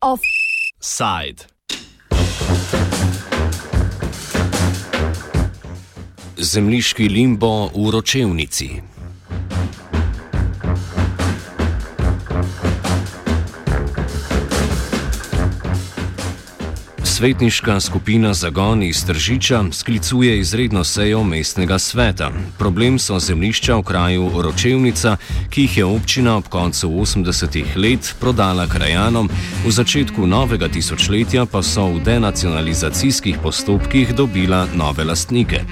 Offside. Zemljiški limbo v ročevnici. Svetniška skupina Zagon iz Tržiča sklicuje izredno sejo mestnega sveta. Problem so zemljišča v kraju Ročevnica, ki jih je občina ob koncu 80-ih let prodala krajanom, v začetku novega tisočletja pa so v denacionalizacijskih postopkih dobila nove lastnike.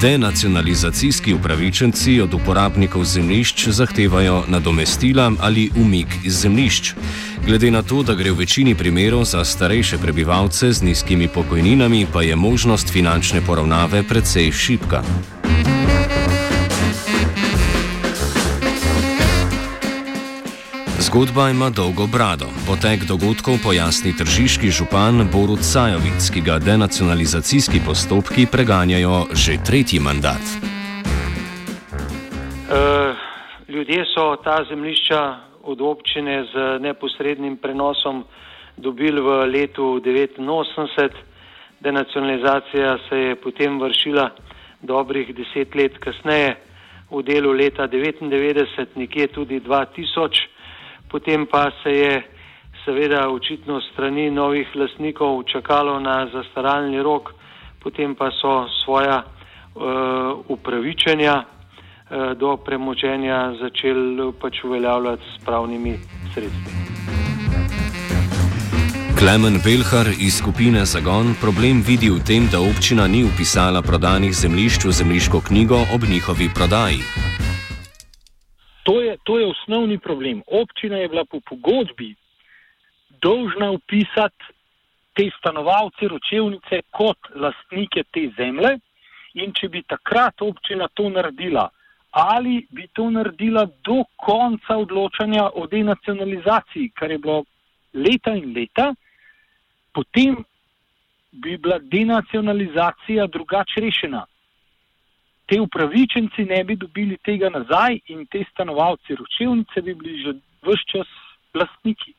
Denacionalizacijski upravičenci od uporabnikov zemljišč zahtevajo nadomestila ali umik iz zemljišč. Glede na to, da gre v večini primerov za starejše prebivalce z nizkimi pokojninami, pa je možnost finančne poravnave precej šipka. Zgodba ima dolgo brado. Potek dogodkov pojasni tržiški župan Borut Sajovic, ki ga denacionalizacijski postopki preganjajo že tretji mandat. Uh, ljudje so ta zemljišča od občine z neposrednim prenosom dobili v letu 1989. Denacionalizacija se je potem vršila dobrih deset let kasneje, v delu leta 1999, nekje tudi 2000 potem pa se je seveda očitno strani novih lasnikov čakalo na zastaralni rok, potem pa so svoja uh, upravičenja do premoženja začeli pač uveljavljati s pravnimi sredstvi. Klemen Belhar iz skupine Zagon problem vidi v tem, da občina ni upisala prodanih zemljišč v zemljiško knjigo ob njihovi prodaji. To je, to je osnovni problem. Občina je bila po pogodbi dolžna upisati te stanovalce, ročevnice kot lastnike te zemlje in če bi takrat občina to naredila ali bi to naredila do konca odločanja o denacionalizaciji, kar je bilo leta in leta, potem bi bila denacionalizacija drugače rešena te upravičenci ne bi dobili tega nazaj in te stanovalci ročevnice bi bili že vse čas lastniki.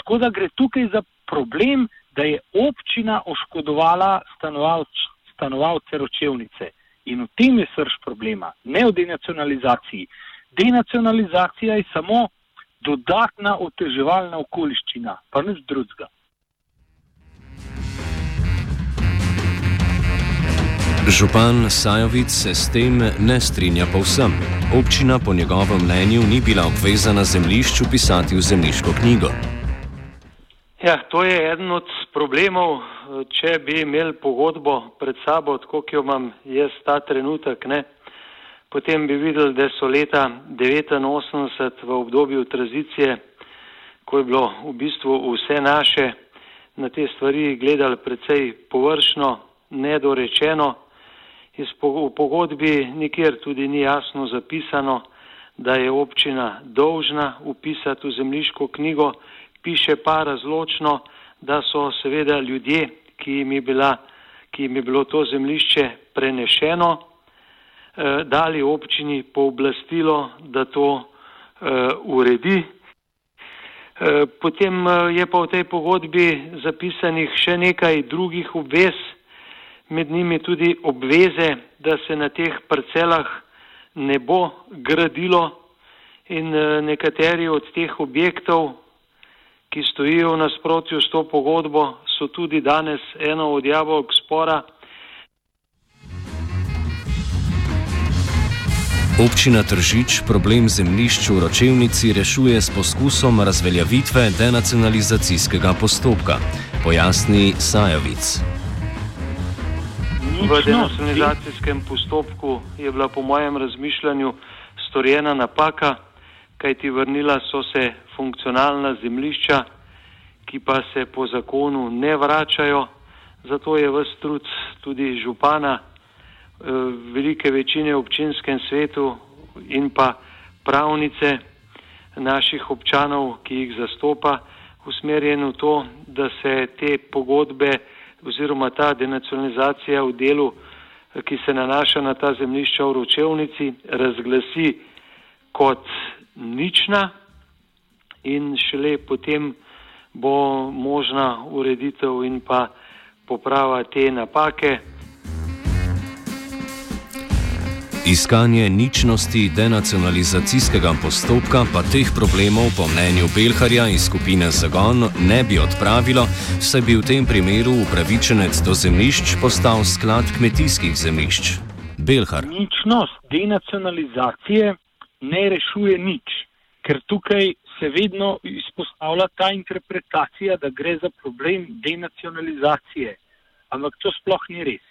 Tako da gre tukaj za problem, da je občina oškodovala stanovalc, stanovalce ročevnice. In v tem je srž problema, ne v denacionalizaciji. Denacionalizacija je samo dodatna oteževalna okoliščina, pa nič drugega. Župan Sajovic se s tem ne strinja povsem. Občina po njegovem mnenju ni bila obvezana zemljišč upisati v zemljiško knjigo. Ja, to je eden od problemov, če bi imeli pogodbo pred sabo, tako kot jo imam jaz ta trenutek, ne, potem bi videli, da so leta 1989 v obdobju tranzicije, ko je bilo v bistvu vse naše, na te stvari gledali precej površno, nedorečeno. Iz pogodbi nikjer tudi ni jasno zapisano, da je občina dolžna upisati v zemljiško knjigo, piše pa razločno, da so seveda ljudje, ki jim je, bila, ki jim je bilo to zemljišče prenešeno, eh, dali občini pooblastilo, da to eh, uredi. Eh, potem je pa v tej pogodbi zapisanih še nekaj drugih obvez, med njimi tudi obveze, da se na teh parcelah ne bo gradilo in eh, nekateri od teh objektov, ki stojijo v nasprotju s to pogodbo, so tudi danes eno od jabolk spora. Občina Tržič problem zemljišč v ročevnici rešuje s poskusom razveljavitve denacionalizacijskega postopka, pojasni Sajovic. V denacionalizacijskem postopku je bila po mojem razmišljanju storjena napaka, kajti vrnila so se funkcionalna zemlišča, ki pa se po zakonu ne vračajo. Zato je vse trud tudi župana, eh, velike večine v občinskem svetu in pa pravnice naših občanov, ki jih zastopa, usmerjen v to, da se te pogodbe oziroma ta denacionalizacija v delu ki se nanaša na ta zemljišča v ročevnici, razglasi kot nična in šele potem bo možna ureditev in pa poprava te napake. Iskanje ničnosti denacionalizacijskega postopka pa teh problemov po mnenju Belharja iz skupine Zagon ne bi odpravilo, saj bi v tem primeru upravičenec do zemljišč postal sklad kmetijskih zemljišč. Belhar. Ničnost denacionalizacije ne rešuje nič, ker tukaj se vedno izpostavlja ta interpretacija, da gre za problem denacionalizacije. Ampak to sploh ni res.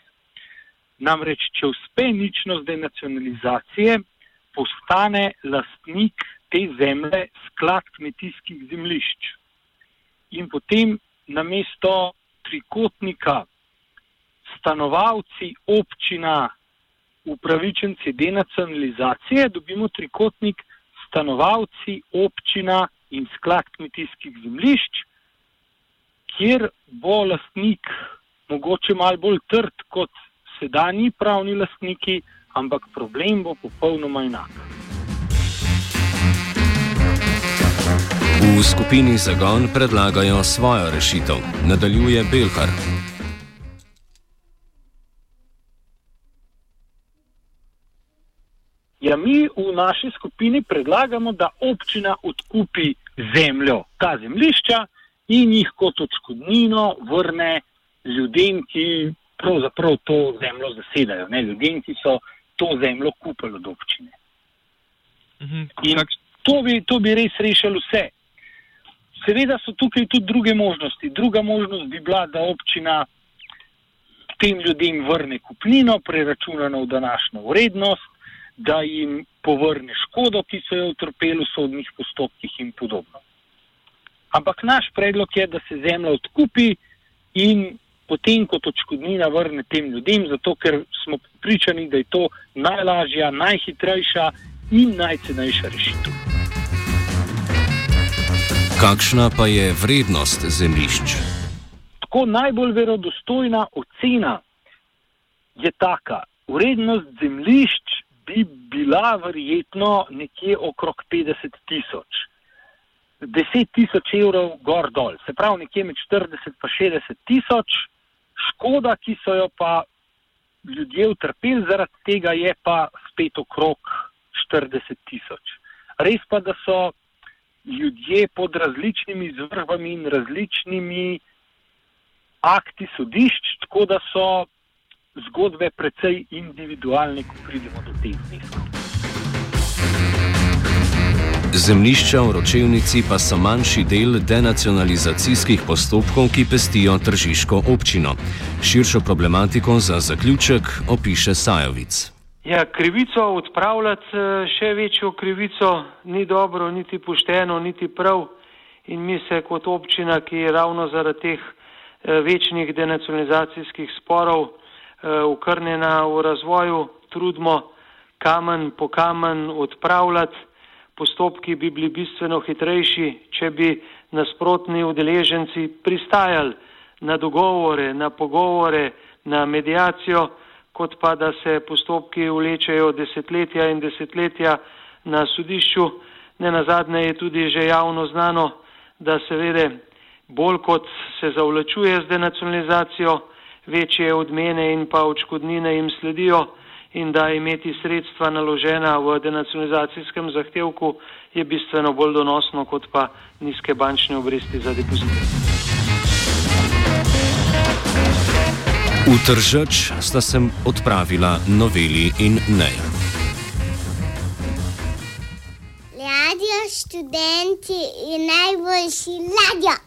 Namreč, če uspe ničnost denacionalizacije, postane lastnik te zemlje sklad kmetijskih zemljišč. In potem na mesto trikotnika stanovalci, občina, upravičenci denacionalizacije, dobimo trikotnik stanovalci, občina in sklad kmetijskih zemljišč, kjer bo lastnik mogoče malo bolj trd kot sedanji pravni lastniki, ampak problem bo popolnoma enak. V skupini Zagon predlagajo svojo rešitev, nadaljuje Belhar. Ja, mi v naši skupini predlagamo, da občina odkupi zemljo, ta zemljišča in jih kot odškodnino vrne ljudem, ki pravzaprav to zemljo zasedajo, ne ljudem, ki so to zemljo kupili od občine. Mhm. In to bi, to bi res rešilo vse. Seveda so tukaj tudi druge možnosti. Druga možnost bi bila, da občina tem ljudem vrne kupnino, preračunano v današnjo vrednost, da jim povrne škodo, ki so jo utrpeli v sodnih postopkih in podobno. Ampak naš predlog je, da se zemlja odkupi in potem kot odškodnina vrne tem ljudem, zato ker smo pričani, da je to najlažja, najhitrejša in najcenejša rešitev. Kakšna pa je vrednost zemljišč? Tako najbolj verodostojna ocena je taka. Vrednost zemljišč bi bila verjetno nekje okrog 50 tisoč. 10 tisoč evrov gor dol, se pravi nekje med 40 in 60 tisoč, škoda, ki so jo pa ljudje utrpeli zaradi tega, je pa spet okrog 40 tisoč. Res pa, da so ljudje pod različnimi zvrhami in različnimi akti sodišč, tako da so zgodbe precej individualne, ko pridemo do teh zneskov. Zemljišča v ročevnici pa so manjši del denacionalizacijskih postopkov, ki pestijo tržiško občino. Širšo problematiko za zaključek opiše Sajovic. Ja, krivico odpravljati, eh, še večjo krivico, ni dobro, niti pošteno, niti prav. In mi se kot občina, ki je ravno zaradi teh eh, večnih denacionalizacijskih sporov eh, v razvoju, trudimo kamen po kamen odpravljati postopki bi bili bistveno hitrejši, če bi nasprotni udeleženci pristajali na dogovore, na pogovore, na medijacijo, kot pa da se postopki vlečejo desetletja in desetletja na sodišču. Ne nazadnje je tudi že javno znano, da seveda bolj kot se zavlačuje z denacionalizacijo, večje odmene in pa očkodnine jim sledijo in da imeti sredstva naložena v denacionalizacijskem zahtevku je bistveno bolj donosno kot pa nizke bančne obresti za depozite. V Tržač sta se odpravila noveli in ne. Radio študenti je najboljši ladja.